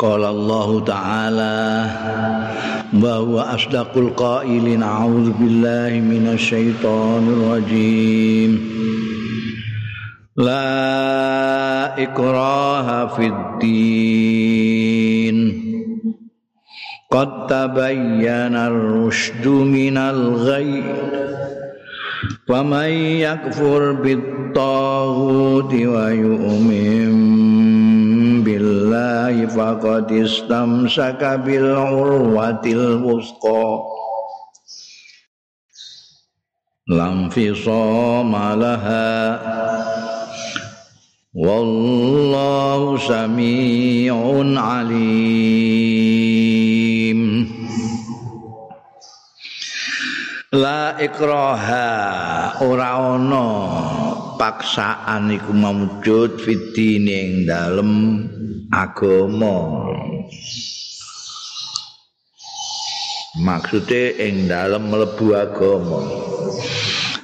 قال الله تعالى وهو أصدق القائلين أعوذ بالله من الشيطان الرجيم لا إكراه في الدين قد تبين الرشد من الغي فمن يكفر بالطاغوت ويؤمن billahi faqad istamsaka bil urwatil wusqa. Lam fisama laha. Wallahu samiun alim. La ikraha ora ana paksaan iku mawujud fitine ing dalem agama. Maksude ing dalem mlebu agama.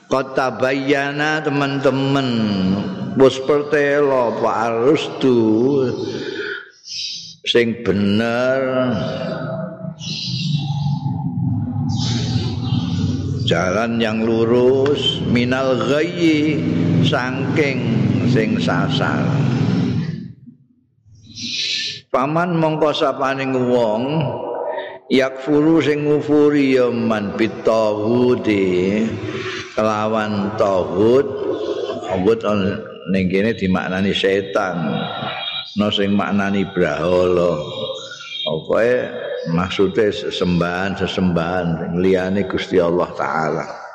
Kota bayana teman-teman bos pertelo pak arustu sing bener. Jalan yang lurus minal ghayyi saking sing sasar. Paman mongko sapaning wong yakfuru sing ngufuri ya man bitawudi. Kelawan tauhid awut ning kene dimaknani setan no sing maknani brahala. Pokoke maksudnya sesembahan sesembahan liyane Gusti Allah taala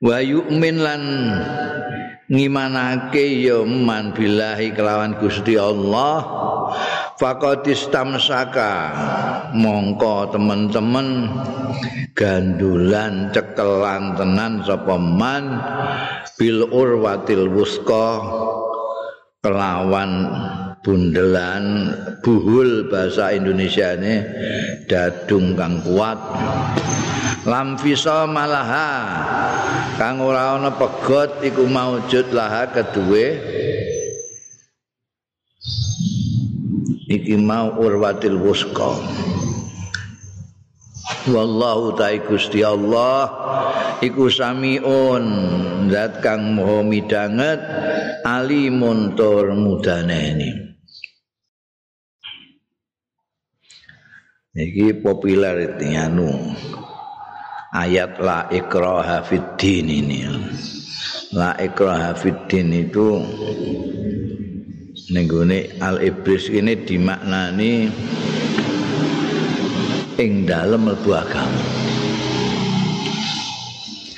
wa yu'min lan ngimanake ya man billahi kelawan Gusti Allah faqad istamsaka. Mongko teman-teman gandulan cekelan tenan sapa man bil urwatil wusqa kelawan bundelan buhul bahasa Indonesia ini dadung kang kuat. Lam fisa malaha kang ora ana pegot iku maujud laha kedue iki mau urwatil wusqa wallahu ta'i Gusti Allah iku samiun zat kang maha midanget alimun tur mudaneni Iki populer itu anu ayat la ikraha fiddin ini. La ikraha fiddin itu nenggone al iblis ini dimaknani ing dalem mlebu agama.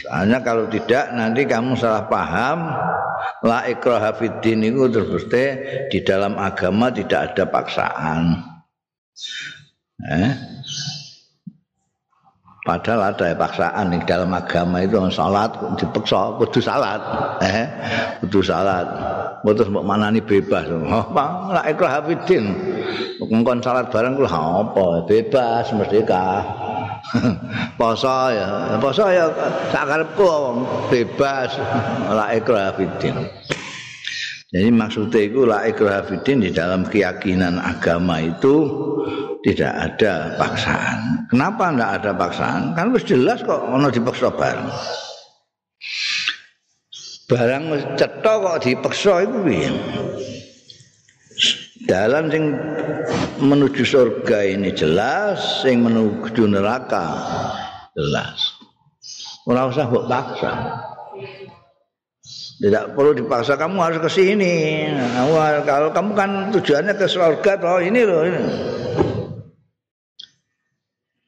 Soalnya kalau tidak nanti kamu salah paham la ikraha fiddin itu terus di dalam agama tidak ada paksaan. Eh? Padahal ada paksaan di dalam agama itu salat dipaksa kudu salat, eh kudu salat. Putus mbok manani bebas. Apa la ikrah hafidin. Ngkon salat bareng kuwi apa? Bebas merdeka. poso ya, poso ya sak karepku bebas la ikrah hafidin. Jadi maksudnya itu la ikrah hafidin di dalam keyakinan agama itu tidak ada paksaan. Kenapa tidak ada paksaan? Kan wis jelas kok ono dipaksa barang. Barang cetha kok dipaksa itu piye? Dalan sing menuju surga ini jelas, sing menuju neraka jelas. Ora usah mbok paksa. Tidak perlu dipaksa kamu harus ke sini. Kalau kamu kan tujuannya ke surga toh ini loh ini.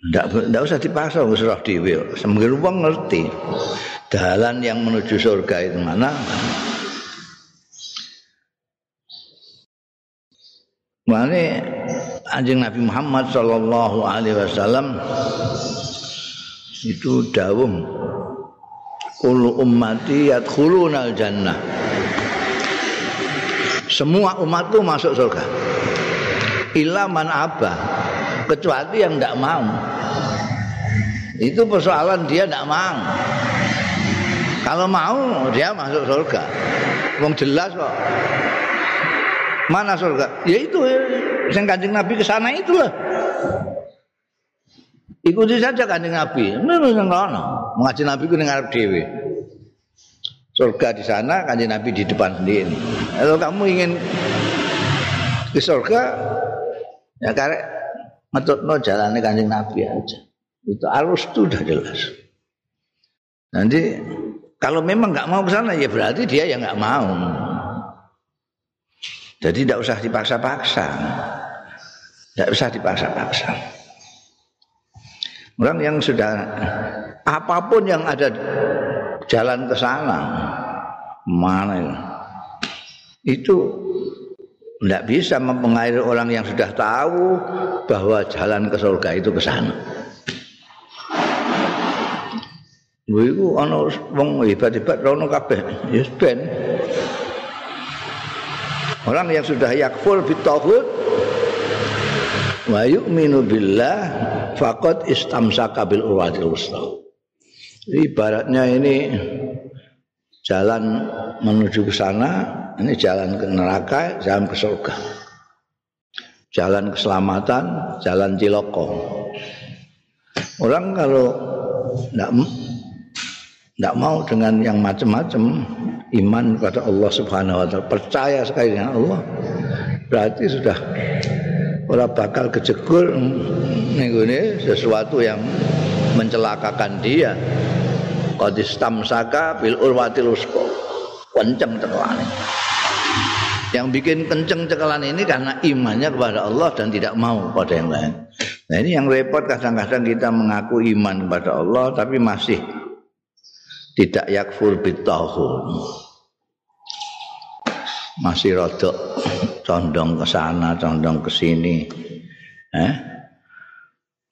Ndak ndak usah dipaksa wis roh dhewe. Wong ngerti. Dalan yang menuju surga itu mana? Mane anjing Nabi Muhammad sallallahu alaihi wasallam itu dawuh kullu ummati yadkhuluna jannah semua umatku masuk surga. Illa man kecuali yang tidak mau. Itu persoalan dia tidak mau. Kalau mau dia masuk surga. Wong jelas kok. Mana surga? Ya itu Sing Kanjeng Nabi ke sana itulah. Ikuti saja Kanjeng Nabi. Nang kono. Ngaji Nabi ku ning arep dhewe. Surga di sana, Kanjeng Nabi di depan sendiri. Kalau kamu ingin ke surga, ya karek metutno jalannya Kanjeng Nabi aja. Itu arus itu udah jelas. Nanti kalau memang nggak mau ke sana ya berarti dia yang nggak mau. Jadi tidak usah dipaksa-paksa. Tidak usah dipaksa-paksa. Orang yang sudah apapun yang ada jalan ke sana, mana itu? Itu tidak bisa mempengaruhi orang yang sudah tahu bahwa jalan ke surga itu ke sana. Lha iku ana wong hebat-hebat rono kabeh. Ya ben. Orang yang sudah yakfur bitauhid wa yu'minu billah faqad istamsaka bil urwatil wusta. Ibaratnya ini jalan menuju ke sana, ini jalan ke neraka, jalan ke surga. Jalan keselamatan, jalan ciloko. Orang kalau tidak tidak mau dengan yang macam-macam iman kepada Allah Subhanahu wa taala percaya sekali dengan Allah berarti sudah orang bakal kejegur ini sesuatu yang mencelakakan dia. Qadistam saka bil urwatil usqa kenceng cekelan yang bikin kenceng cekelan ini karena imannya kepada Allah dan tidak mau pada yang lain. Nah ini yang repot. Kadang-kadang kita mengaku iman kepada Allah tapi masih tidak yakfur bitahun masih rodok condong ke sana condong ke sini eh?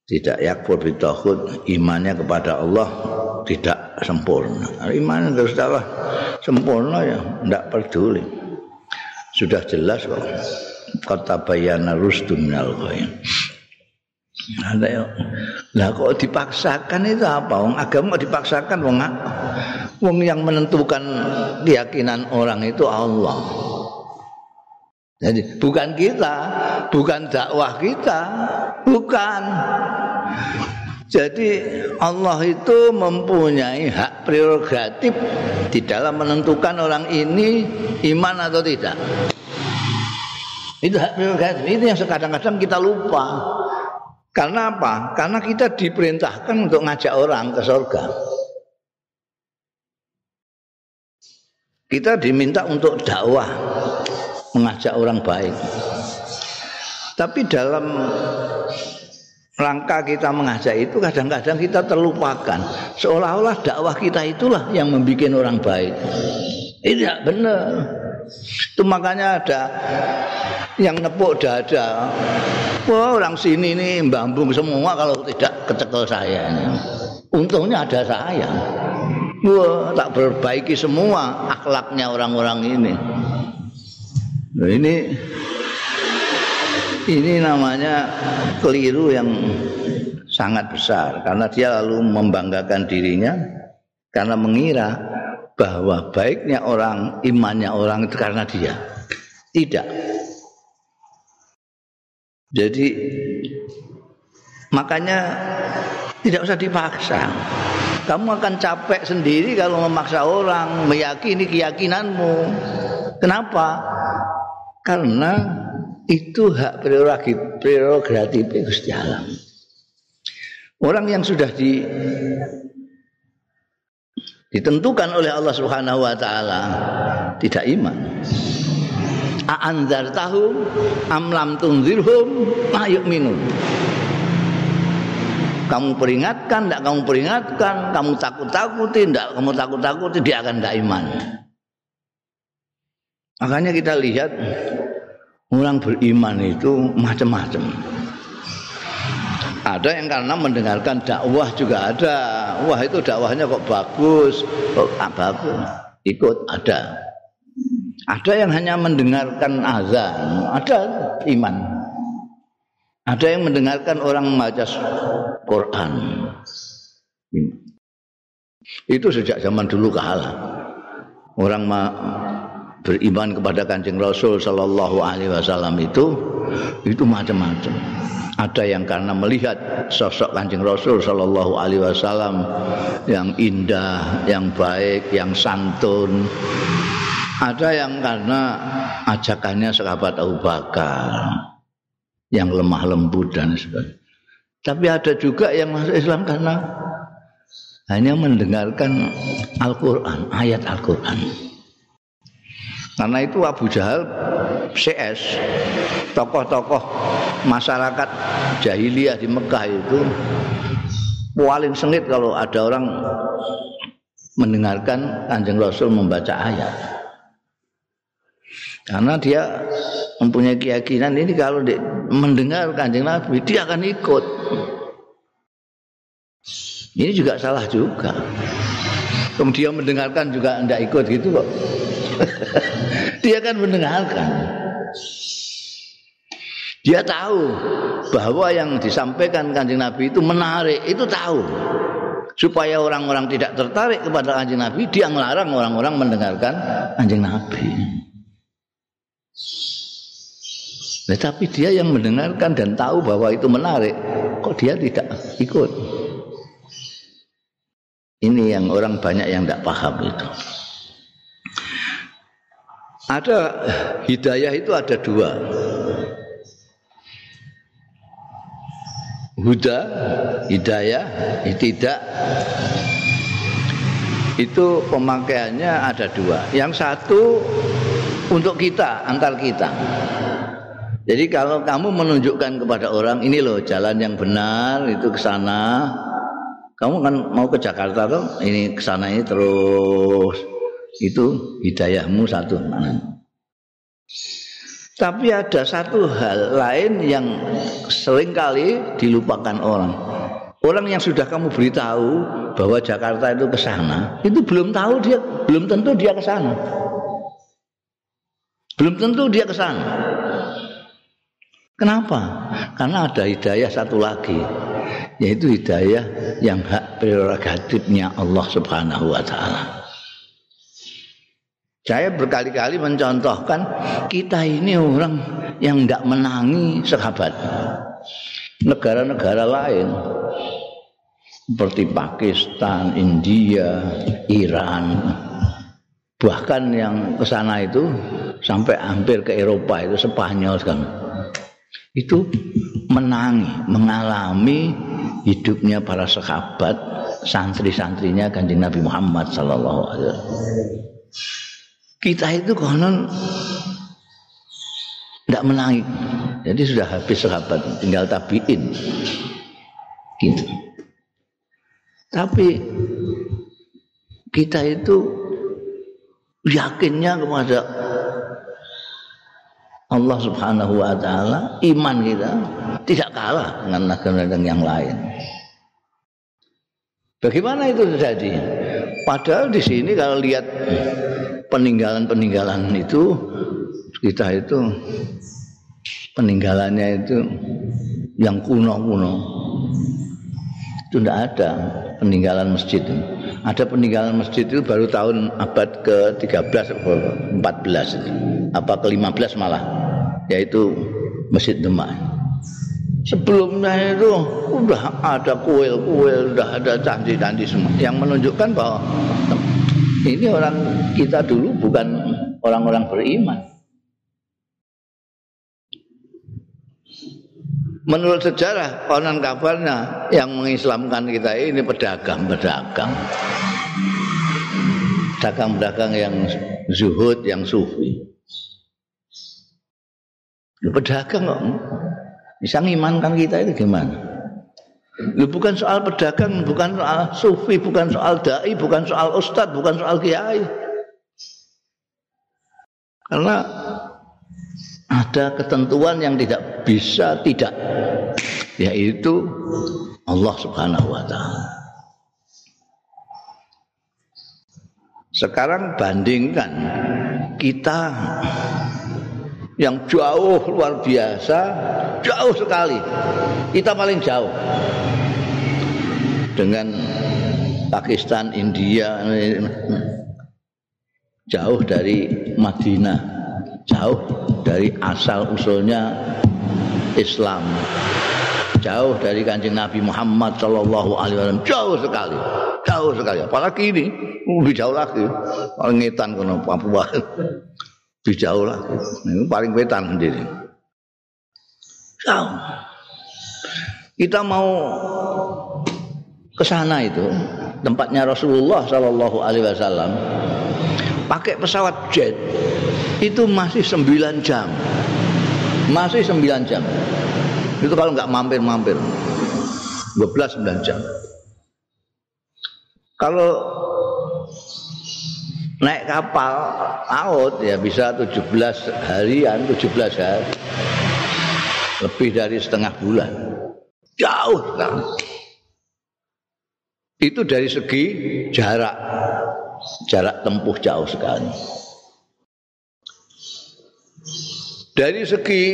tidak yakfur bitahun imannya kepada Allah tidak sempurna imannya terus Allah sempurna ya tidak peduli sudah jelas kok kata bayana rusdun minal ada ya. Lah kok dipaksakan itu apa? Wong agama dipaksakan wong wong yang menentukan keyakinan orang itu Allah. Jadi bukan kita, bukan dakwah kita, bukan. Jadi Allah itu mempunyai hak prerogatif di dalam menentukan orang ini iman atau tidak. Itu hak prerogatif. Itu yang kadang-kadang kita lupa. Karena apa? Karena kita diperintahkan untuk ngajak orang ke surga. Kita diminta untuk dakwah, mengajak orang baik. Tapi dalam rangka kita mengajak itu kadang-kadang kita terlupakan. Seolah-olah dakwah kita itulah yang membuat orang baik. Tidak benar. Itu makanya ada yang nepuk dada. Wah, orang sini ini bambung semua kalau tidak kecekel saya. Untungnya ada saya. Wah, tak perbaiki semua akhlaknya orang-orang ini. Nah, ini ini namanya keliru yang sangat besar karena dia lalu membanggakan dirinya karena mengira bahwa baiknya orang, imannya orang itu karena dia. Tidak. Jadi makanya tidak usah dipaksa. Kamu akan capek sendiri kalau memaksa orang meyakini keyakinanmu. Kenapa? Karena itu hak prerogatif prerogatif Gusti Allah. Orang yang sudah di ditentukan oleh Allah Subhanahu wa taala tidak iman. Aanzar tahu amlam tunzirhum ma yu'minun. Kamu peringatkan, tidak kamu peringatkan, kamu takut-takuti, tidak kamu takut-takuti, dia akan tidak iman. Makanya kita lihat orang beriman itu macam-macam. Ada yang karena mendengarkan dakwah juga ada. Wah itu dakwahnya kok bagus, kok bagus. Ikut ada. Ada yang hanya mendengarkan azan, ada iman. Ada yang mendengarkan orang membaca Quran. Itu sejak zaman dulu kalah. Orang beriman kepada Kanjeng Rasul sallallahu alaihi wasallam itu itu macam-macam. Ada yang karena melihat sosok Kanjeng Rasul sallallahu alaihi wasallam yang indah, yang baik, yang santun. Ada yang karena ajakannya sahabat Abu Bakar yang lemah lembut dan sebagainya. Tapi ada juga yang masuk Islam karena hanya mendengarkan Al-Quran, ayat Al-Quran. Karena itu Abu Jahal CS tokoh-tokoh masyarakat jahiliyah di Mekah itu paling sengit kalau ada orang mendengarkan Kanjeng Rasul membaca ayat. Karena dia mempunyai keyakinan ini kalau dia mendengar Kanjeng Nabi dia akan ikut. Ini juga salah juga. Kemudian mendengarkan juga tidak ikut gitu kok. dia kan mendengarkan. Dia tahu bahwa yang disampaikan kanjeng Nabi itu menarik, itu tahu. Supaya orang-orang tidak tertarik kepada kanjeng Nabi, dia melarang orang-orang mendengarkan kanjeng Nabi. Nah, tapi dia yang mendengarkan dan tahu bahwa itu menarik, kok dia tidak ikut? Ini yang orang banyak yang tidak paham itu. Ada hidayah itu ada dua. Huda, hidayah, tidak. Itu pemakaiannya ada dua. Yang satu untuk kita, antar kita. Jadi kalau kamu menunjukkan kepada orang ini loh jalan yang benar itu ke sana. Kamu kan mau ke Jakarta tuh, ini ke sana ini terus itu hidayahmu satu tapi ada satu hal lain yang sering kali dilupakan orang. Orang yang sudah kamu beritahu bahwa Jakarta itu ke sana, itu belum tahu dia, belum tentu dia ke sana. Belum tentu dia ke sana. Kenapa? Karena ada hidayah satu lagi, yaitu hidayah yang hak prerogatifnya Allah Subhanahu wa taala. Saya berkali-kali mencontohkan kita ini orang yang tidak menangi sahabat. Negara-negara lain seperti Pakistan, India, Iran, bahkan yang ke sana itu sampai hampir ke Eropa itu Spanyol kan. Itu menangi, mengalami hidupnya para sahabat, santri-santrinya kanjeng Nabi Muhammad sallallahu alaihi wasallam kita itu konon tidak menangi. Jadi sudah habis sahabat, tinggal tabiin. Gitu. Tapi kita itu yakinnya kepada Allah Subhanahu wa taala, iman kita tidak kalah dengan negara-negara yang lain. Bagaimana itu terjadi? Padahal di sini kalau lihat peninggalan-peninggalan itu kita itu peninggalannya itu yang kuno-kuno. Itu tidak ada peninggalan masjid. Ada peninggalan masjid itu baru tahun abad ke-13 atau 14 itu. apa ke-15 malah yaitu Masjid Demak. Sebelumnya itu udah ada kuil-kuil udah ada candi-candi semua. Yang menunjukkan bahwa ini orang kita dulu bukan orang-orang beriman. Menurut sejarah konon kabarnya yang mengislamkan kita ini pedagang-pedagang. Pedagang-pedagang yang zuhud, yang sufi. Pedagang kok bisa ngimankan kita itu gimana? Lu bukan soal pedagang, bukan soal sufi, bukan soal dai, bukan soal ustadz, bukan soal kiai. Karena ada ketentuan yang tidak bisa tidak yaitu Allah Subhanahu wa taala. Sekarang bandingkan kita yang jauh luar biasa, jauh sekali. Kita paling jauh dengan Pakistan, India. jauh dari Madinah, jauh dari asal usulnya Islam. Jauh dari kanjeng Nabi Muhammad Shallallahu Alaihi Wasallam jauh sekali, jauh sekali. Apalagi ini lebih jauh lagi, paling ngetan kono Papua, lebih jauh lagi. Ini paling wetan sendiri. Jauh. Kita mau ke sana itu tempatnya Rasulullah Shallallahu Alaihi Wasallam pakai pesawat jet itu masih 9 jam masih 9 jam itu kalau nggak mampir-mampir 12 9 jam kalau naik kapal laut ya bisa 17 harian 17 hari lebih dari setengah bulan jauh kan itu dari segi jarak jarak tempuh jauh sekali. Dari segi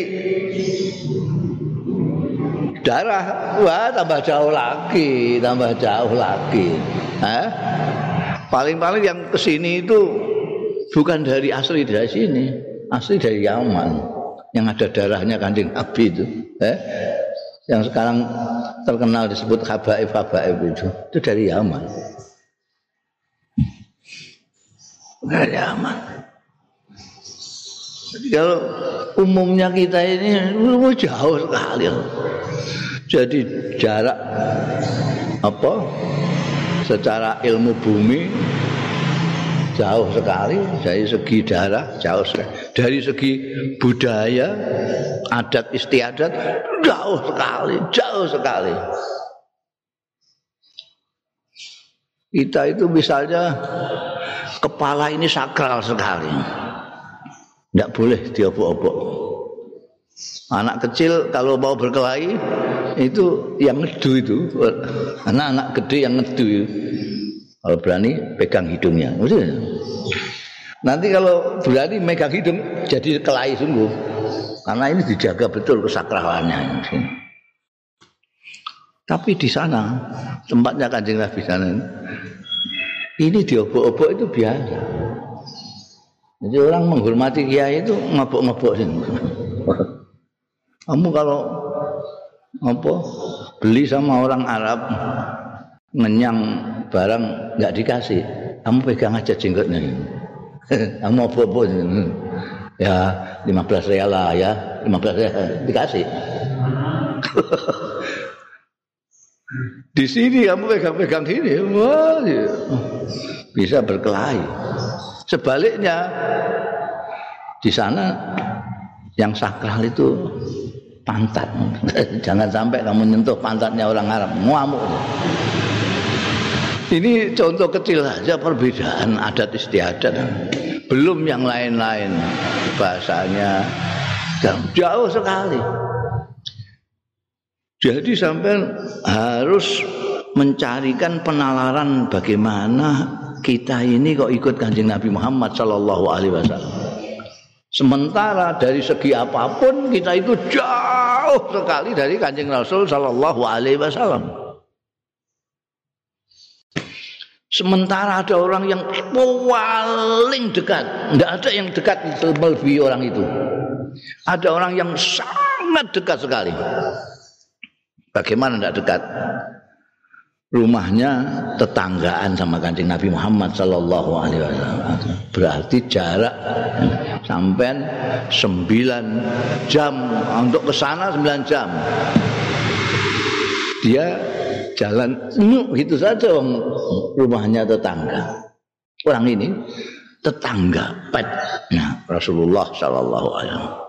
darah, wah tambah jauh lagi, tambah jauh lagi. Eh? Paling-paling yang ke sini itu bukan dari asli dari sini, asli dari Yaman yang ada darahnya kanjeng Nabi itu. Eh? Yang sekarang terkenal disebut habaib habaib itu, itu dari Yaman. Gak aman. Jadi kalau umumnya kita ini jauh sekali. Jadi jarak apa secara ilmu bumi jauh sekali dari segi darah jauh sekali dari segi budaya adat istiadat jauh sekali jauh sekali kita itu misalnya kepala ini sakral sekali. Tidak boleh diobok-obok. Anak kecil kalau mau berkelahi itu yang ngedu itu. Anak-anak gede yang ngedu. Kalau berani pegang hidungnya. Nanti kalau berani megang hidung jadi kelahi sungguh. Karena ini dijaga betul kesakralannya. Tapi di sana tempatnya kanjeng Nabi sana ini diobok-obok itu biasa. Jadi orang menghormati kiai itu ngobok-ngobok. Kamu kalau apa beli sama orang Arab ngenyang barang nggak dikasih, kamu pegang aja jenggotnya. kamu apa-apa ya 15 real lah ya 15 real dikasih di sini kamu pegang-pegang gini, wah, ya. bisa berkelahi. Sebaliknya di sana yang sakral itu pantat. Jangan sampai kamu nyentuh pantatnya orang Arab, ngamuk. Ini contoh kecil saja perbedaan adat istiadat. Belum yang lain-lain bahasanya jauh sekali. Jadi sampai harus mencarikan penalaran bagaimana kita ini kok ikut kanjeng Nabi Muhammad Shallallahu Alaihi Wasallam. Sementara dari segi apa pun kita itu jauh sekali dari kanjeng Rasul Shallallahu Alaihi Wasallam. Sementara ada orang yang paling dekat, tidak ada yang dekat melebihi orang itu. Ada orang yang sangat dekat sekali. Bagaimana tidak dekat? Rumahnya tetanggaan sama kancing Nabi Muhammad Sallallahu Alaihi Wasallam. Berarti jarak sampai sembilan jam untuk ke sana sembilan jam. Dia jalan gitu saja rumahnya tetangga. Orang ini tetangga pet. Nah, Rasulullah Sallallahu Alaihi Wasallam.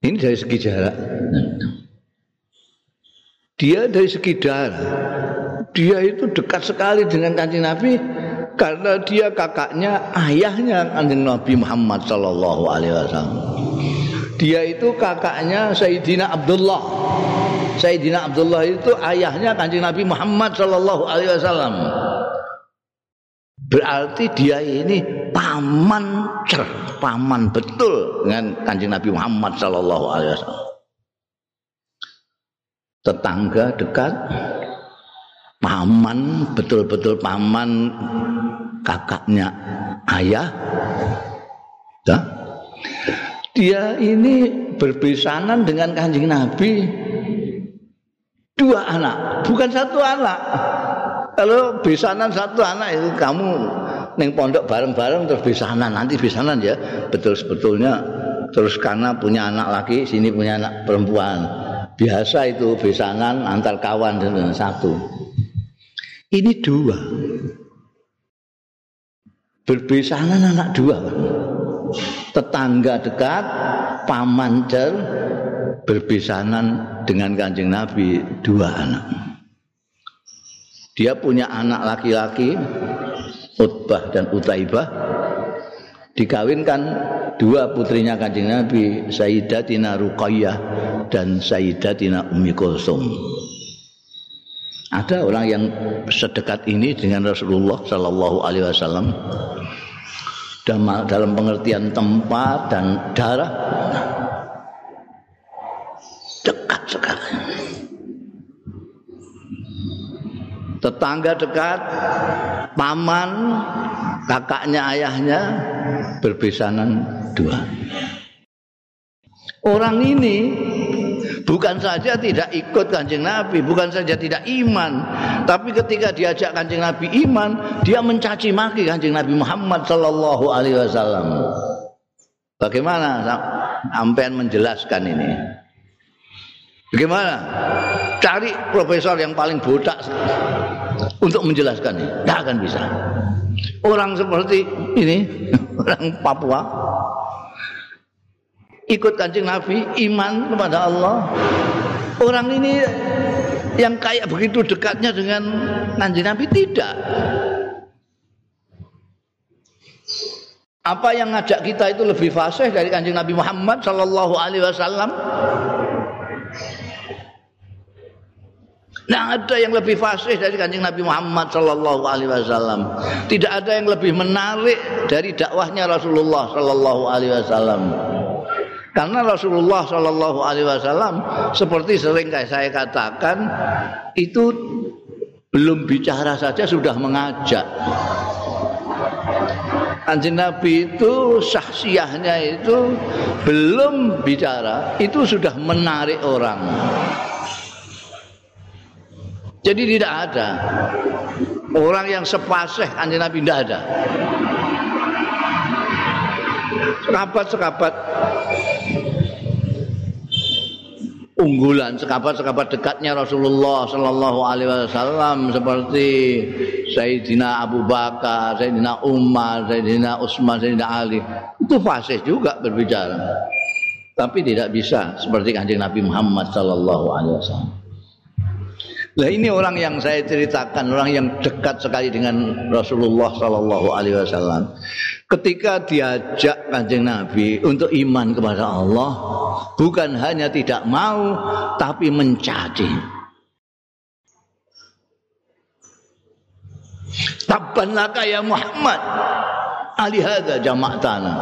Ini dari segi jarak. Dia dari segi darah. Dia itu dekat sekali dengan kanjeng Nabi karena dia kakaknya ayahnya kanjeng Nabi Muhammad Sallallahu Alaihi Wasallam. Dia itu kakaknya Sayyidina Abdullah. Sayyidina Abdullah itu ayahnya kanjeng Nabi Muhammad Sallallahu Alaihi Wasallam. Berarti dia ini paman cer, paman betul dengan kanjeng Nabi Muhammad Sallallahu Alaihi Wasallam. Tetangga dekat, paman betul-betul paman kakaknya ayah. Dah. Dia ini berbesanan dengan kanjeng Nabi dua anak, bukan satu anak. Kalau besanan satu anak itu kamu neng pondok bareng-bareng terus besanan nanti besanan ya betul sebetulnya terus karena punya anak laki sini punya anak perempuan biasa itu besanan antar kawan dengan satu. Ini dua. Berbesanan anak dua tetangga dekat paman cer berbesanan dengan kanjeng Nabi dua anak. Dia punya anak laki-laki Utbah dan Utaibah dikawinkan dua putrinya kanjeng Nabi Sayyidatina Ruqayyah dan Sayyidatina Ummi Kulsum. Ada orang yang sedekat ini dengan Rasulullah Shallallahu Alaihi Wasallam. Dalam pengertian tempat dan darah. Dekat sekali. Tetangga dekat paman kakaknya ayahnya berbesanan dua orang ini bukan saja tidak ikut kanjeng Nabi bukan saja tidak iman tapi ketika diajak kanjeng Nabi iman dia mencaci maki kanjeng Nabi Muhammad Sallallahu Alaihi Wasallam bagaimana sampean menjelaskan ini Bagaimana? Cari profesor yang paling botak untuk menjelaskan ini. Tidak akan bisa. Orang seperti ini, orang Papua, ikut kancing Nabi, iman kepada Allah. Orang ini yang kayak begitu dekatnya dengan kancing Nabi tidak. Apa yang ngajak kita itu lebih fasih dari kancing Nabi Muhammad Sallallahu Alaihi Wasallam? Tidak ada yang lebih fasih dari kanjeng Nabi Muhammad Sallallahu Alaihi Wasallam. Tidak ada yang lebih menarik dari dakwahnya Rasulullah Sallallahu Alaihi Wasallam. Karena Rasulullah Sallallahu Alaihi Wasallam seperti sering kayak saya katakan itu belum bicara saja sudah mengajak. Kanjeng Nabi itu sahsiahnya itu belum bicara itu sudah menarik orang. Jadi tidak ada orang yang sepaseh kanjeng Nabi tidak ada. Sekabat-sekabat unggulan sekabat-sekabat dekatnya Rasulullah Sallallahu Alaihi Wasallam seperti Sayyidina Abu Bakar, Sayyidina Umar, Sayyidina Utsman, Sayyidina Ali itu fasih juga berbicara, tapi tidak bisa seperti kanjeng Nabi Muhammad Sallallahu Alaihi Wasallam. Lah ini orang yang saya ceritakan, orang yang dekat sekali dengan Rasulullah Sallallahu Alaihi Wasallam. Ketika diajak kanjeng Nabi untuk iman kepada Allah, bukan hanya tidak mau, tapi mencaci. Tabban ya Muhammad, alihada jama'tana.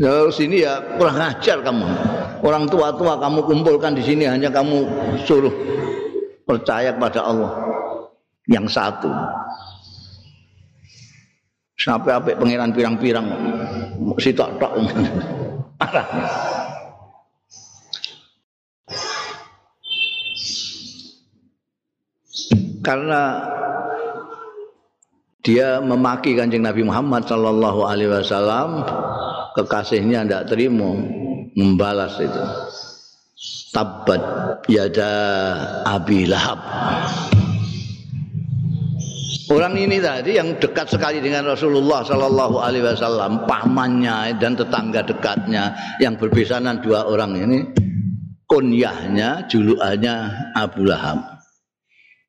Ya sini ya kurang ajar kamu. Orang tua-tua kamu kumpulkan di sini hanya kamu suruh percaya kepada Allah yang satu. Sampai apa pangeran pirang-pirang si tok tok parah. Karena dia memaki kanjeng Nabi Muhammad Sallallahu Alaihi Wasallam kekasihnya tidak terima membalas itu tabat yada abi lahab Orang ini tadi yang dekat sekali dengan Rasulullah Sallallahu Alaihi Wasallam, pamannya dan tetangga dekatnya yang berbesanan dua orang ini, kunyahnya, julukannya Abu Lahab.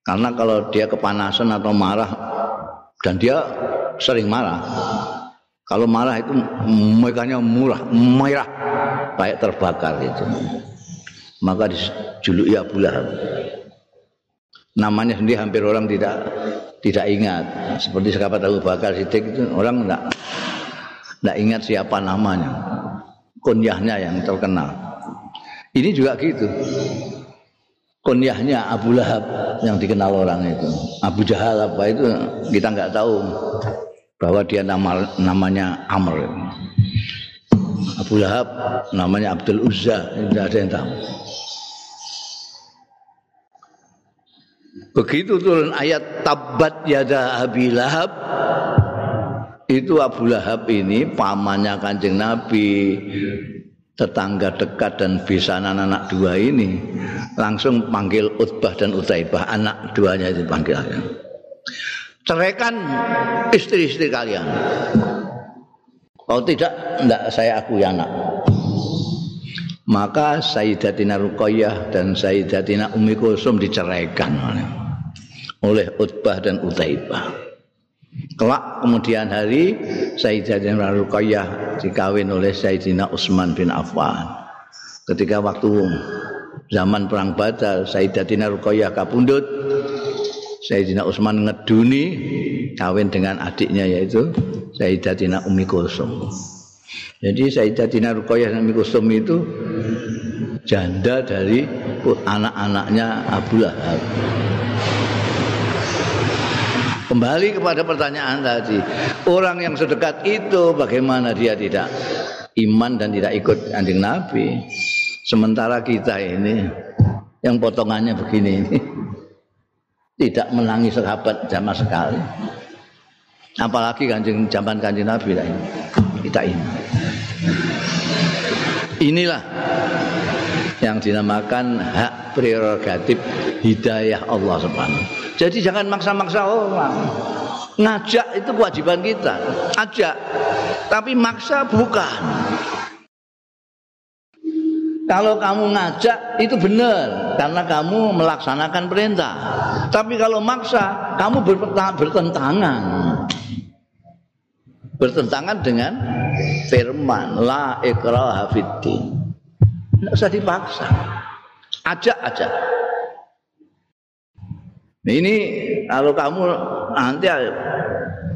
Karena kalau dia kepanasan atau marah dan dia sering marah, kalau marah itu mukanya murah, merah kayak terbakar itu. Maka dijuluki Abu Lahab. Namanya sendiri hampir orang tidak tidak ingat. Seperti sahabat Abu Bakar Siddiq itu orang tidak tidak ingat siapa namanya. Kunyahnya yang terkenal. Ini juga gitu. Kunyahnya Abu Lahab yang dikenal orang itu. Abu Jahal apa itu kita nggak tahu bahwa dia nama namanya Amr. Abu Lahab namanya Abdul Uzza, tidak ada yang tahu. Begitu turun ayat tabat yada Abi Lahab itu Abu Lahab ini pamannya kanjeng Nabi tetangga dekat dan bisanan anak dua ini langsung panggil Utbah dan Utaibah. Anak duanya itu panggil ceraikan istri-istri kalian. Kalau tidak? Tidak saya akui anak. Maka Sayyidatina Ruqayyah dan Sayyidatina Ummi Kulsum diceraikan oleh Utbah dan Utaibah Kelak kemudian hari Sayyidatina Ruqayyah dikawin oleh Sayyidina Utsman bin Affan. Ketika waktu zaman perang Badar, Sayyidatina Ruqayyah kapundut. Sayyidina Utsman ngeduni kawin dengan adiknya yaitu Sayyidatina Ummi Kulsum. Jadi Sayyidatina Ruqayyah dan Ummi Kulsum itu janda dari anak-anaknya Abu Lahab. Kembali kepada pertanyaan tadi, orang yang sedekat itu bagaimana dia tidak iman dan tidak ikut anjing Nabi? Sementara kita ini yang potongannya begini ini tidak menangi sahabat zaman sekali. Apalagi kanjeng zaman kanjeng Nabi lah ini. Kita ini. Inilah yang dinamakan hak prerogatif hidayah Allah Subhanahu jadi jangan maksa-maksa orang. Ngajak itu kewajiban kita. Ajak. Tapi maksa bukan. Kalau kamu ngajak itu benar karena kamu melaksanakan perintah. Tapi kalau maksa, kamu bertentangan. Bertentangan dengan firman la ikraha fiddin. Tidak usah dipaksa. Ajak aja. Ini kalau kamu nanti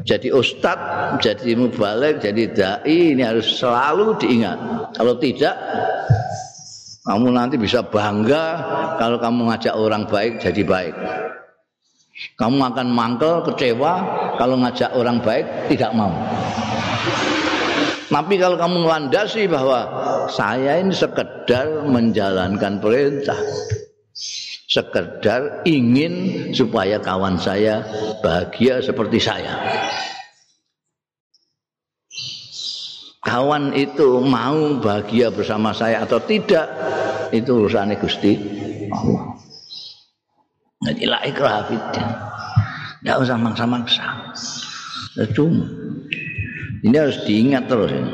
jadi ustadz, jadi mubalik, jadi dai ini harus selalu diingat. Kalau tidak, kamu nanti bisa bangga kalau kamu ngajak orang baik jadi baik. Kamu akan mangkel, kecewa kalau ngajak orang baik tidak mau. Tapi kalau kamu melandasi bahwa saya ini sekedar menjalankan perintah, sekedar ingin supaya kawan saya bahagia seperti saya. Kawan itu mau bahagia bersama saya atau tidak itu urusannya Gusti Allah. Jadi la ikrah Tidak usah maksa-maksa. Cuma ini harus diingat terus ya.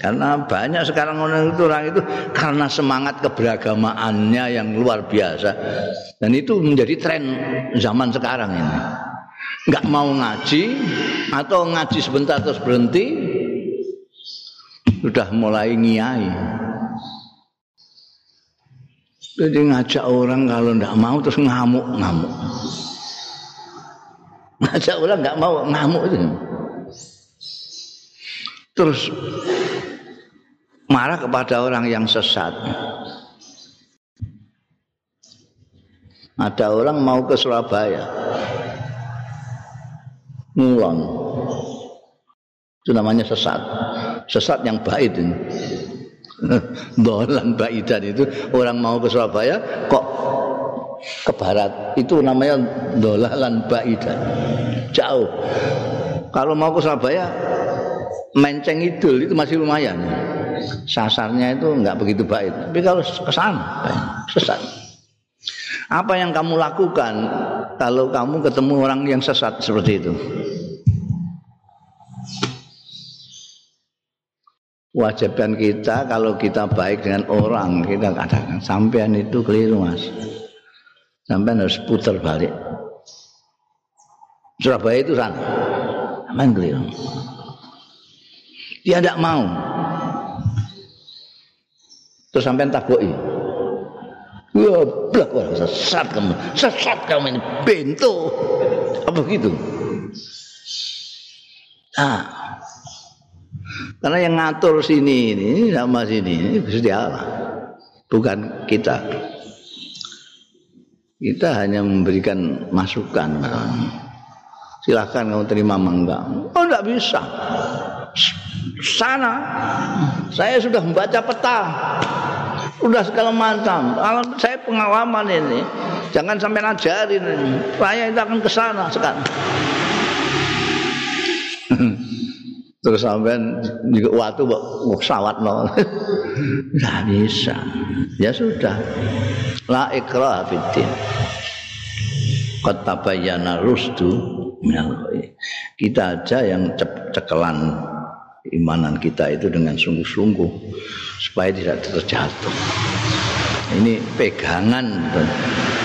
Karena banyak sekarang orang itu orang itu karena semangat keberagamaannya yang luar biasa. Dan itu menjadi tren zaman sekarang ini. Enggak mau ngaji atau ngaji sebentar terus berhenti sudah mulai ngiai. Jadi ngajak orang kalau enggak mau terus ngamuk-ngamuk. Ngajak orang enggak mau ngamuk itu. Terus marah kepada orang yang sesat. Ada orang mau ke Surabaya. Ngulon. Itu namanya sesat. Sesat yang baik ini. Dolan baidan itu orang mau ke Surabaya kok ke barat itu namanya dolalan baidan jauh kalau mau ke Surabaya menceng idul itu masih lumayan sasarnya itu enggak begitu baik. Tapi kalau ke sana sesat. Apa yang kamu lakukan kalau kamu ketemu orang yang sesat seperti itu? Wajibkan kita kalau kita baik dengan orang kita katakan sampean itu keliru mas, sampean harus putar balik. Surabaya itu sana, sampean keliru. Dia tidak mau, Terus sampai taboki. Goblok orang sesat kamu. Sesat kamu ini bento. Apa begitu? Ah. Karena yang ngatur sini ini sama sini ini Gusti Allah. Bukan kita. Kita hanya memberikan masukan. Silahkan kamu terima enggak. Oh enggak bisa. Sana saya sudah membaca peta. Sudah segala macam. Kalau saya pengalaman ini, jangan sampai ngajarin ini. Saya itu akan ke sana sekarang. Terus sampean juga waktu mau sawat no. Enggak bisa. Ya sudah. La ikrah fiddin. Qad tabayyana rusdu kita aja yang cekelan imanan kita itu dengan sungguh-sungguh supaya tidak terjatuh. Ini pegangan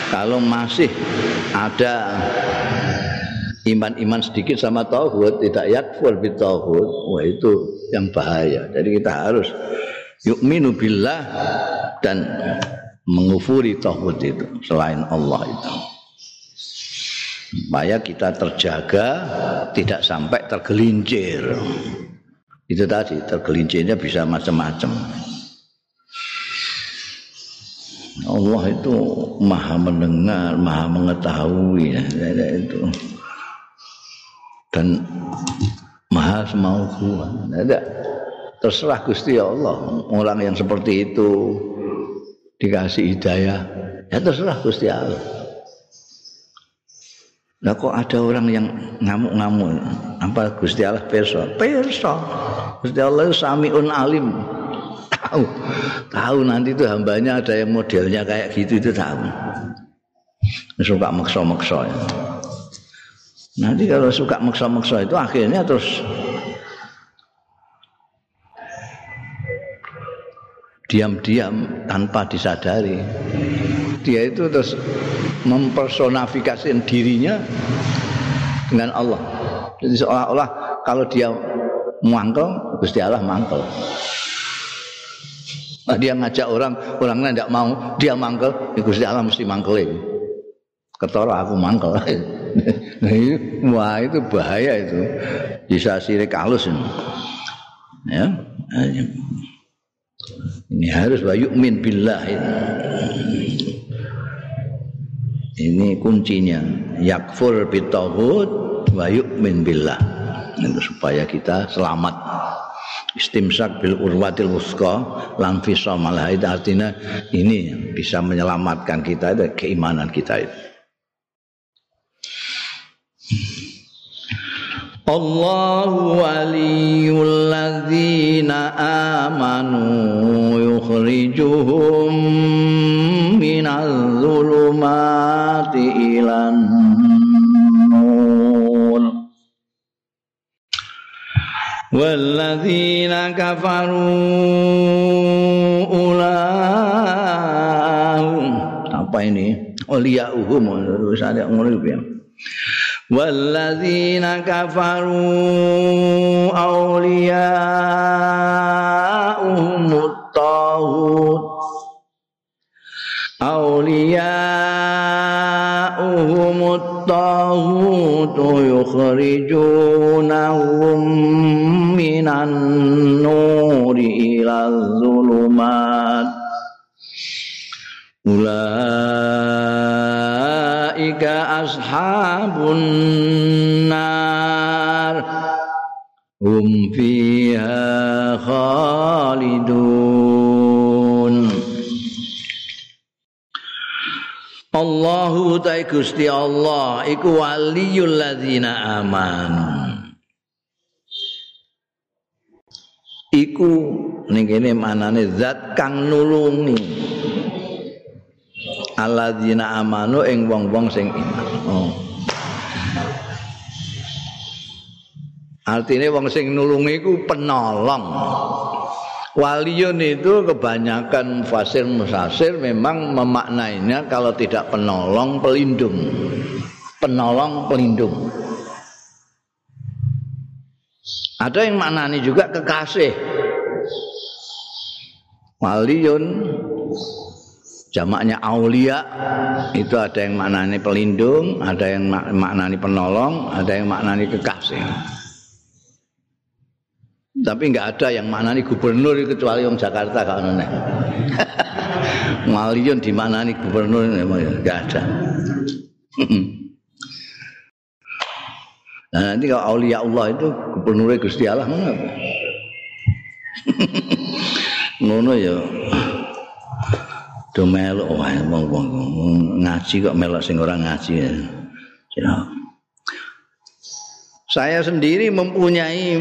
kalau masih ada iman-iman sedikit sama tauhid tidak yakfur bi tauhid wah itu yang bahaya. Jadi kita harus yukminu billah dan mengufuri tauhid itu selain Allah itu. Supaya kita terjaga tidak sampai tergelincir itu tadi tergelincirnya bisa macam-macam. Allah itu maha mendengar maha mengetahui ya, itu. Dan maha semauan ada terserah Gusti Allah orang yang seperti itu dikasih hidayah ya terserah Gusti Allah Lah kok ada orang yang ngamuk-ngamuk? Apa Gusti Allah perso? Perso. Gusti Allah samiun alim. Tahu. Tahu nanti itu hambanya ada yang modelnya kayak gitu itu tahu. Suka maksa-maksa ya. Nanti kalau suka maksa-maksa itu akhirnya terus diam-diam tanpa disadari dia itu terus mempersonifikasi dirinya dengan Allah. Jadi seolah-olah kalau dia mangkel, Gusti Allah mangkel. Nah, dia ngajak orang, orang lain tidak mau, dia mangkel, ya Gusti Allah mesti mangkel ini. Ketara aku mangkel. Wah itu bahaya itu. Bisa sirik halus ini. Ya. Ini harus wa yu'min billah ini. Ini kuncinya. Yakfur bitauhud wa yu'min billah. Itu supaya kita selamat. Istimsak bil urwatil wuska lan fisamalah itu artinya ini bisa menyelamatkan kita itu keimanan kita itu. Allahu waliyul ladzina amanu yukhrijuhum minal zulumati والذين كفروا أولئك apa ini? أولياء هم والذين كفروا أولياءهم الطاغوت. أولياءهم الطاغوت يخرجونهم من النور إلى الظلمات ulaika ashabun nar hum fiha khalidun Allahu ta Gusti Allah iku waliyul ladzina amanu Iku ning kene manane zat kang nulungi alladzina amanu ing wong-wong sing iman. Oh. Artinya wong sing nulungi iku penolong. Waliyun itu kebanyakan fasir musasir memang memaknainya kalau tidak penolong pelindung. Penolong pelindung. Ada yang maknani juga kekasih. Waliyun jamaknya aulia itu ada yang maknani pelindung, ada yang maknani penolong, ada yang maknani kekasih. Tapi nggak ada yang maknani gubernur kecuali yang Jakarta kalau Maliun di mana nih gubernur enggak ada. nah, nanti kalau aulia Allah itu gubernurnya Gusti Allah mana? Ngono ya. Do melok wae ngaji kok melok sing ora ngaji ya. ya. Saya sendiri mempunyai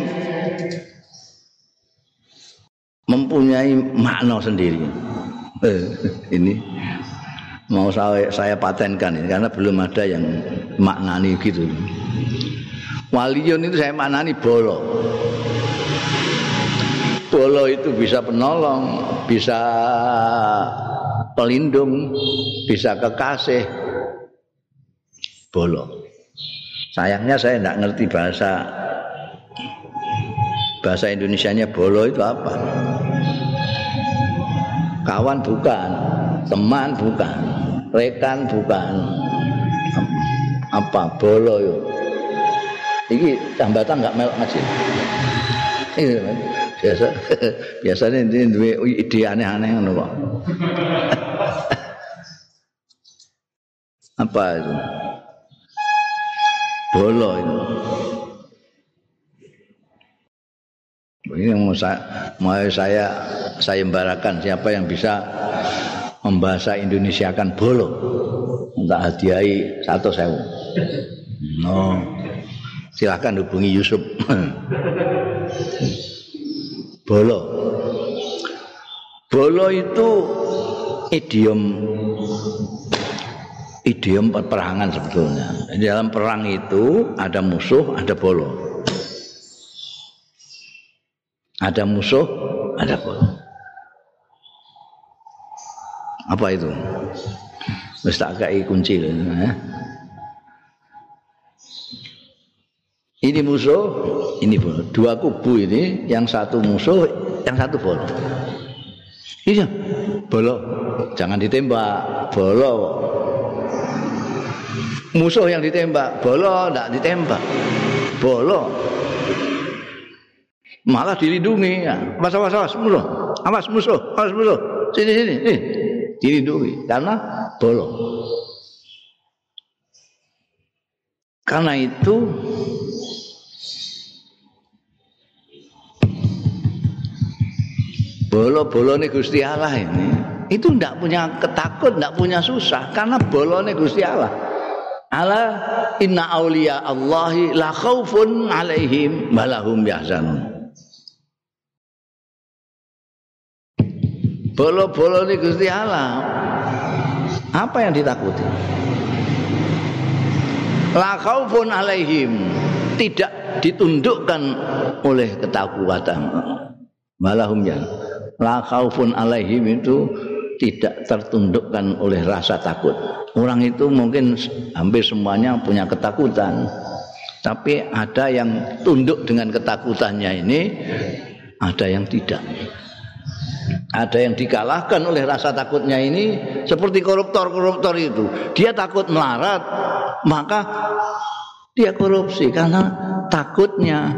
mempunyai makna sendiri. Ini mau saya, saya patenkan ini karena belum ada yang maknani gitu. Waliun itu saya maknani bolo. Bolo itu bisa penolong, bisa pelindung, bisa kekasih. Bolo. Sayangnya saya tidak ngerti bahasa bahasa Indonesianya bolo itu apa? Kawan bukan, teman bukan, rekan bukan. Apa bolo itu? Ini tambatan nggak melok ngaji. Iya, biasa biasanya ini dua ide aneh-aneh ngono kok. Apa itu? Bolo itu. Ini mau saya, mau saya saya embarakan siapa yang bisa membahasa Indonesia kan bolo untuk hadiahi satu sewu. No, silahkan hubungi Yusuf. bolo, bolo itu idiom idiom peperangan sebetulnya. Di dalam perang itu ada musuh, ada bolo. Ada musuh, ada bolo. Apa itu? Wis tak kai kunci ya. Ini musuh, ini bolo. Dua kubu ini, yang satu musuh, yang satu bolo. Iya, bolo. Jangan ditembak, bolo. Musuh yang ditembak, bolo tidak ditembak. Bolo malah dilindungi awas awas awas musuh awas musuh awas musuh sini sini nih dilindungi karena bolong karena itu bolo-bolo nih Gusti Allah ini itu tidak punya ketakut, tidak punya susah karena bolone Gusti Allah. Allah inna auliya Allahi la khaufun alaihim balahum yahzanun. bolo-bolo ini Gusti Allah apa yang ditakuti la khaufun alaihim tidak ditundukkan oleh ketakutan malahum ya la khaufun alaihim itu tidak tertundukkan oleh rasa takut orang itu mungkin hampir semuanya punya ketakutan tapi ada yang tunduk dengan ketakutannya ini ada yang tidak ada yang dikalahkan oleh rasa takutnya ini seperti koruptor-koruptor itu. Dia takut melarat, maka dia korupsi karena takutnya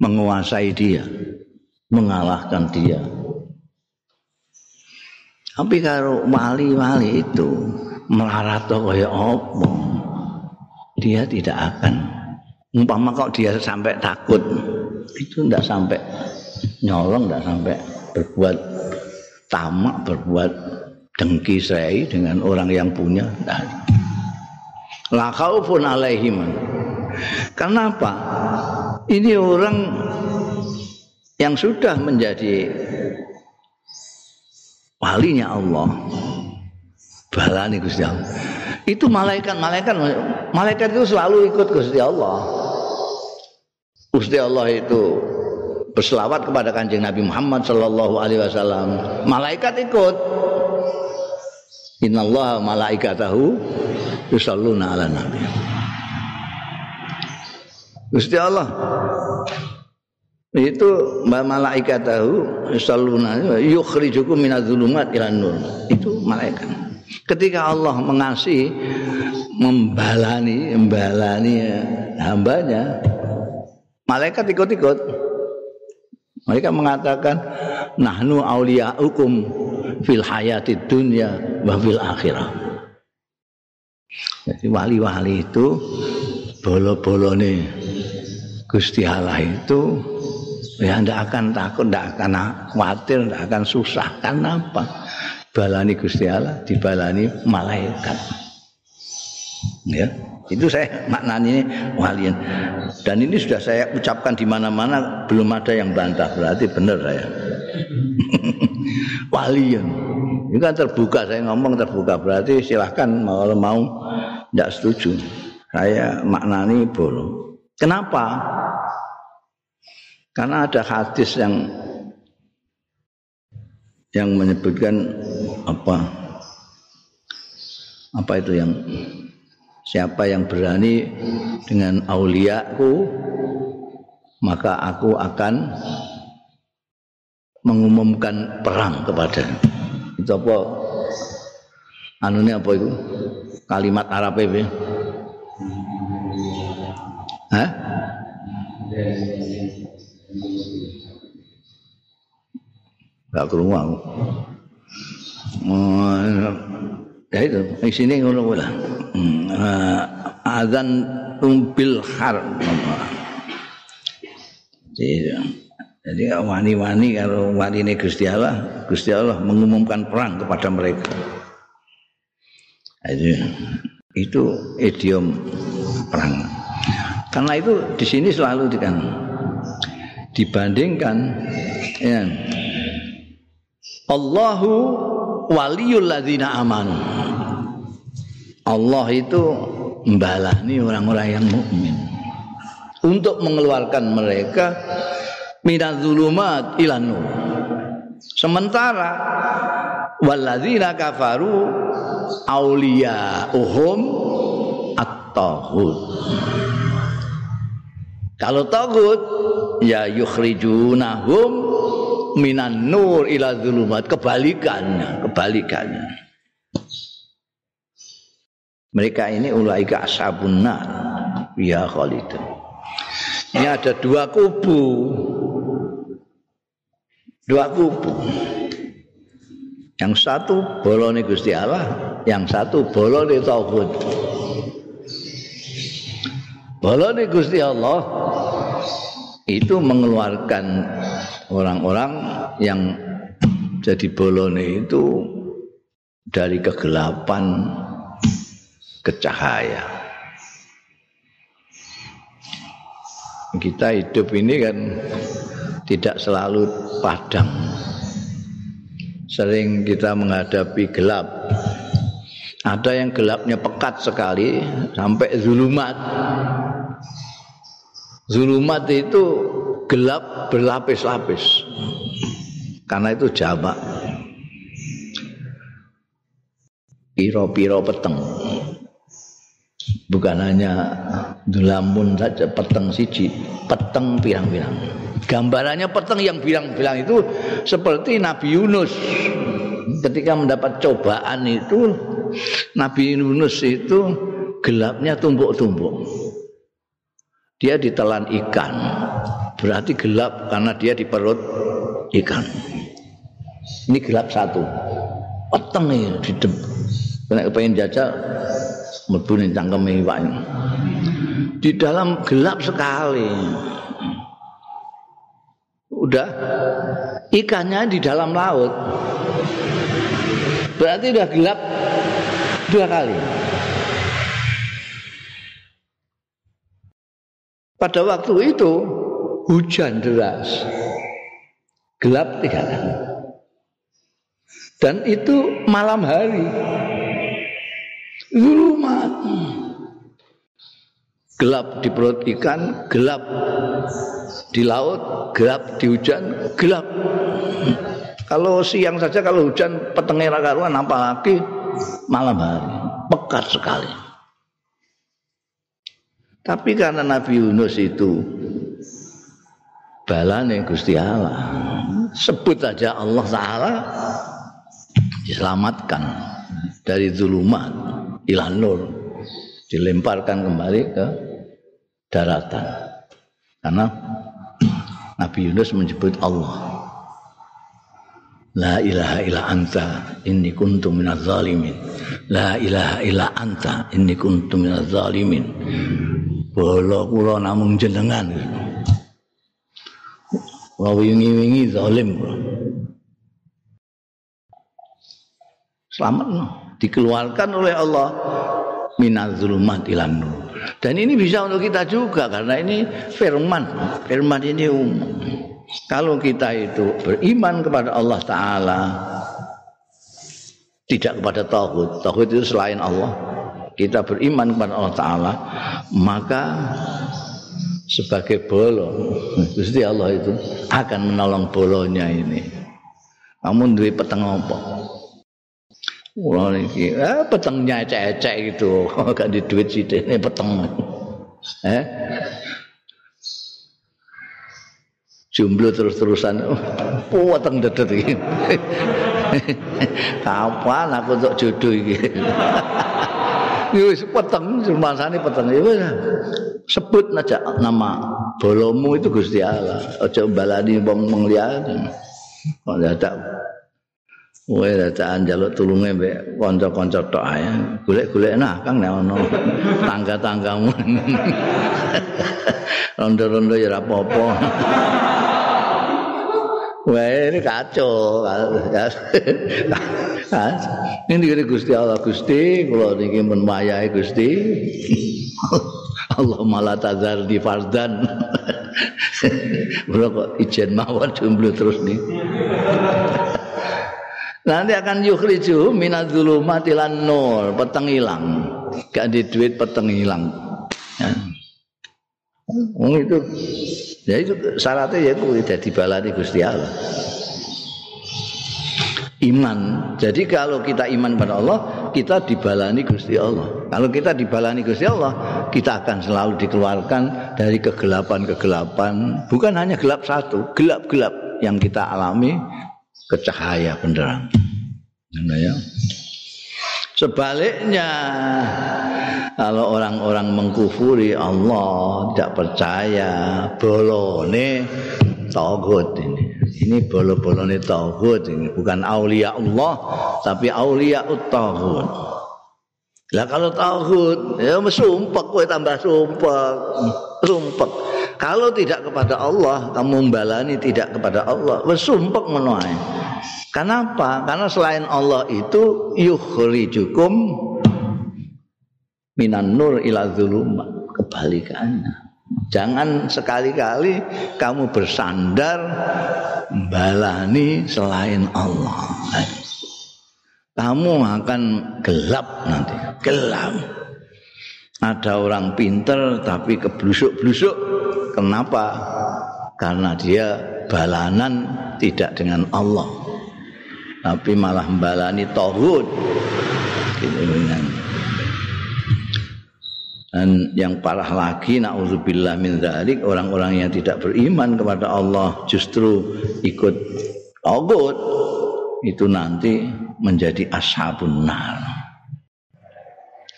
menguasai dia, mengalahkan dia. Tapi kalau wali-wali itu melarat kaya apa? Dia tidak akan umpama kok dia sampai takut itu tidak sampai nyolong tidak sampai berbuat tamak berbuat dengki saya dengan orang yang punya la khaufun alaihim. Kenapa? Ini orang yang sudah menjadi walinya Allah balani Gusti Allah itu malaikat-malaikat malaikat itu selalu ikut Gusti Allah Gusti Allah itu berselawat kepada kanjeng Nabi Muhammad Sallallahu Alaihi Wasallam. Malaikat ikut. Innallaha malaikatahu yusalluna ala nabi. Gusti Allah itu malaikatahu yusalluna yukhrijukum minadz-dzulumat ila nur. Itu malaikat. Ketika Allah mengasihi membalani membalani hambanya malaikat ikut-ikut mereka mengatakan nahnu aulia hukum fil hayati dunya wa fil akhirah. Jadi wali-wali itu bolo-bolone Gusti Allah itu ya ndak akan takut, ndak akan khawatir, ndak akan susah. Karena apa? Balani Gusti Allah, dibalani malaikat. Ya, itu saya maknanya walian. Dan ini sudah saya ucapkan di mana-mana belum ada yang bantah. Berarti benar saya. walian. Ini kan terbuka saya ngomong terbuka berarti silahkan mau mau tidak setuju. Saya maknani bolong. Kenapa? Karena ada hadis yang yang menyebutkan apa apa itu yang siapa yang berani dengan auliaku maka aku akan mengumumkan perang kepada itu apa anunya apa itu? Kalimat Arab itu Hah? Gak kerungu aku. ya itu, di sini ngono lah. Hmm, azan tumbil har. Jadi, wani-wani kalau wani Gusti Allah, Gusti Allah mengumumkan perang kepada mereka. Itu, itu idiom perang. Karena itu di sini selalu kan dibandingkan ya, Allahu waliyul ladzina amanu. Allah itu membalani orang-orang yang mukmin untuk mengeluarkan mereka minaz zulumat ilan nur. Sementara walladzina kafaru uhum at-taghut. Kalau tagut ya yukhrijunahum minan nur ila zulumat kebalikannya, kebalikannya. Mereka ini ulaika ashabun nar ya khalidun. Ini ada dua kubu. Dua kubu. Yang satu bolone Gusti Allah, yang satu bolone tauhid. Bolone Gusti Allah itu mengeluarkan orang-orang yang jadi bolone itu dari kegelapan ke cahaya. Kita hidup ini kan tidak selalu padang. Sering kita menghadapi gelap. Ada yang gelapnya pekat sekali sampai zulumat. Zulumat itu gelap berlapis-lapis. Karena itu jamak. Piro-piro peteng. Bukan hanya dulamun saja peteng siji, peteng pirang-pirang. Gambarannya peteng yang bilang-bilang itu seperti Nabi Yunus. Ketika mendapat cobaan itu Nabi Yunus itu gelapnya tumpuk-tumpuk dia ditelan ikan. Berarti gelap karena dia di perut ikan. Ini gelap satu. Peteng nih di kena kepengen jajal merbunin cangkem iwaknya di dalam gelap sekali. Udah ikannya di dalam laut. Berarti udah gelap dua kali Pada waktu itu hujan deras. Gelap tidak Dan itu malam hari. Zulumat. Gelap di perut ikan, gelap di laut, gelap di hujan, gelap. Kalau siang saja kalau hujan petengera karuan apalagi malam hari. Pekat sekali. Tapi karena Nabi Yunus itu balane Gusti Allah. Sebut saja Allah Ta'ala diselamatkan dari zulumat ilan nur. Dilemparkan kembali ke daratan. Karena Nabi Yunus menyebut Allah. La ilaha illa anta inni kuntu minaz zalimin. La ilaha illa anta inni kuntu minaz zalimin. Bolo kula namung jenengan. Wa wingi-wingi zalim. Selamat no. dikeluarkan oleh Allah minaz zulumat ilan nur. Dan ini bisa untuk kita juga karena ini firman. Firman ini umum. Kalau kita itu beriman kepada Allah Ta'ala Tidak kepada Tauhid Tauhid itu selain Allah Kita beriman kepada Allah Ta'ala Maka Sebagai bolo Gusti Allah itu akan menolong bolonya ini. Kamu duit peteng apa? Wah ini eh, petengnya ecek-ecek gitu Gak di duit sih ini peteng. Eh? Jomblo terus-terusan puweteng dedet iki. Kapan aku untuk jodoh wis peteng rumasane peteng ya sebut aja nama bolomu itu Gusti Allah aja balani wong mung liyane kok dadak Wae dadakan njaluk tulunge mbek kanca-kanca tok ae. Golek-golek nah Kang nek ana tangga-tanggamu. Rondo-rondo ya ora apa-apa. Wah ini kacau. ini dikira Gusti Allah Gusti, kalau ini menmayai Gusti. Allah malah tazar di fardan. Bro kok ijen mawon jomblo terus nih. Nanti akan yukhriju minadzulumati lan nur, peteng hilang. Gak di duit peteng hilang. Oh, itu ya itu syaratnya ya itu jadi balani Gusti Allah. Iman. Jadi kalau kita iman pada Allah kita dibalani Gusti Allah. Kalau kita dibalani Gusti Allah kita akan selalu dikeluarkan dari kegelapan-kegelapan. Bukan hanya gelap satu gelap-gelap yang kita alami ke cahaya benderang ya Sebaliknya kalau orang-orang mengkufuri Allah tidak percaya bolone tauhid ini. Ini bolo-bolone tauhid ini bukan aulia Allah tapi aulia tauhid. Lah kalau tauhid ya sumpek kowe tambah sumpek. Sumpek. Kalau tidak kepada Allah, kamu membalani tidak kepada Allah, sumpek ngono Kenapa? Karena selain Allah itu yukhrijukum minan nur ila. Kebalikannya. Jangan sekali-kali kamu bersandar balani selain Allah. Kamu akan gelap nanti, gelap. Ada orang pinter tapi keblusuk-blusuk. Kenapa? Karena dia balanan tidak dengan Allah. Tapi malah membalani tohut gitu dan yang parah lagi naudzubillah min dzalik orang-orang yang tidak beriman kepada Allah justru ikut togut itu nanti menjadi ashabun nar.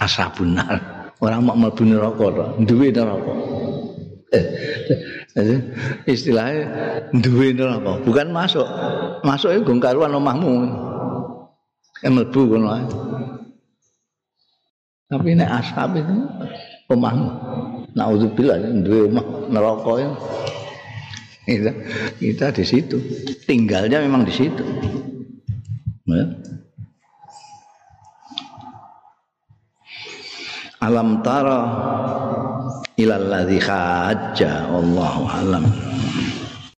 Ashabun nar. Orang mau mlebu neraka duwe neraka istilahnya duwe neraka bukan masuk. Masuk itu gong karuan omahmu. Mlebu ngono tapi nek ashab itu omahmu. Naudzubillah duwe omah neraka kita di situ. Tinggalnya memang di situ. Ya. Alam tara ilal ladzi hajja wallahu alam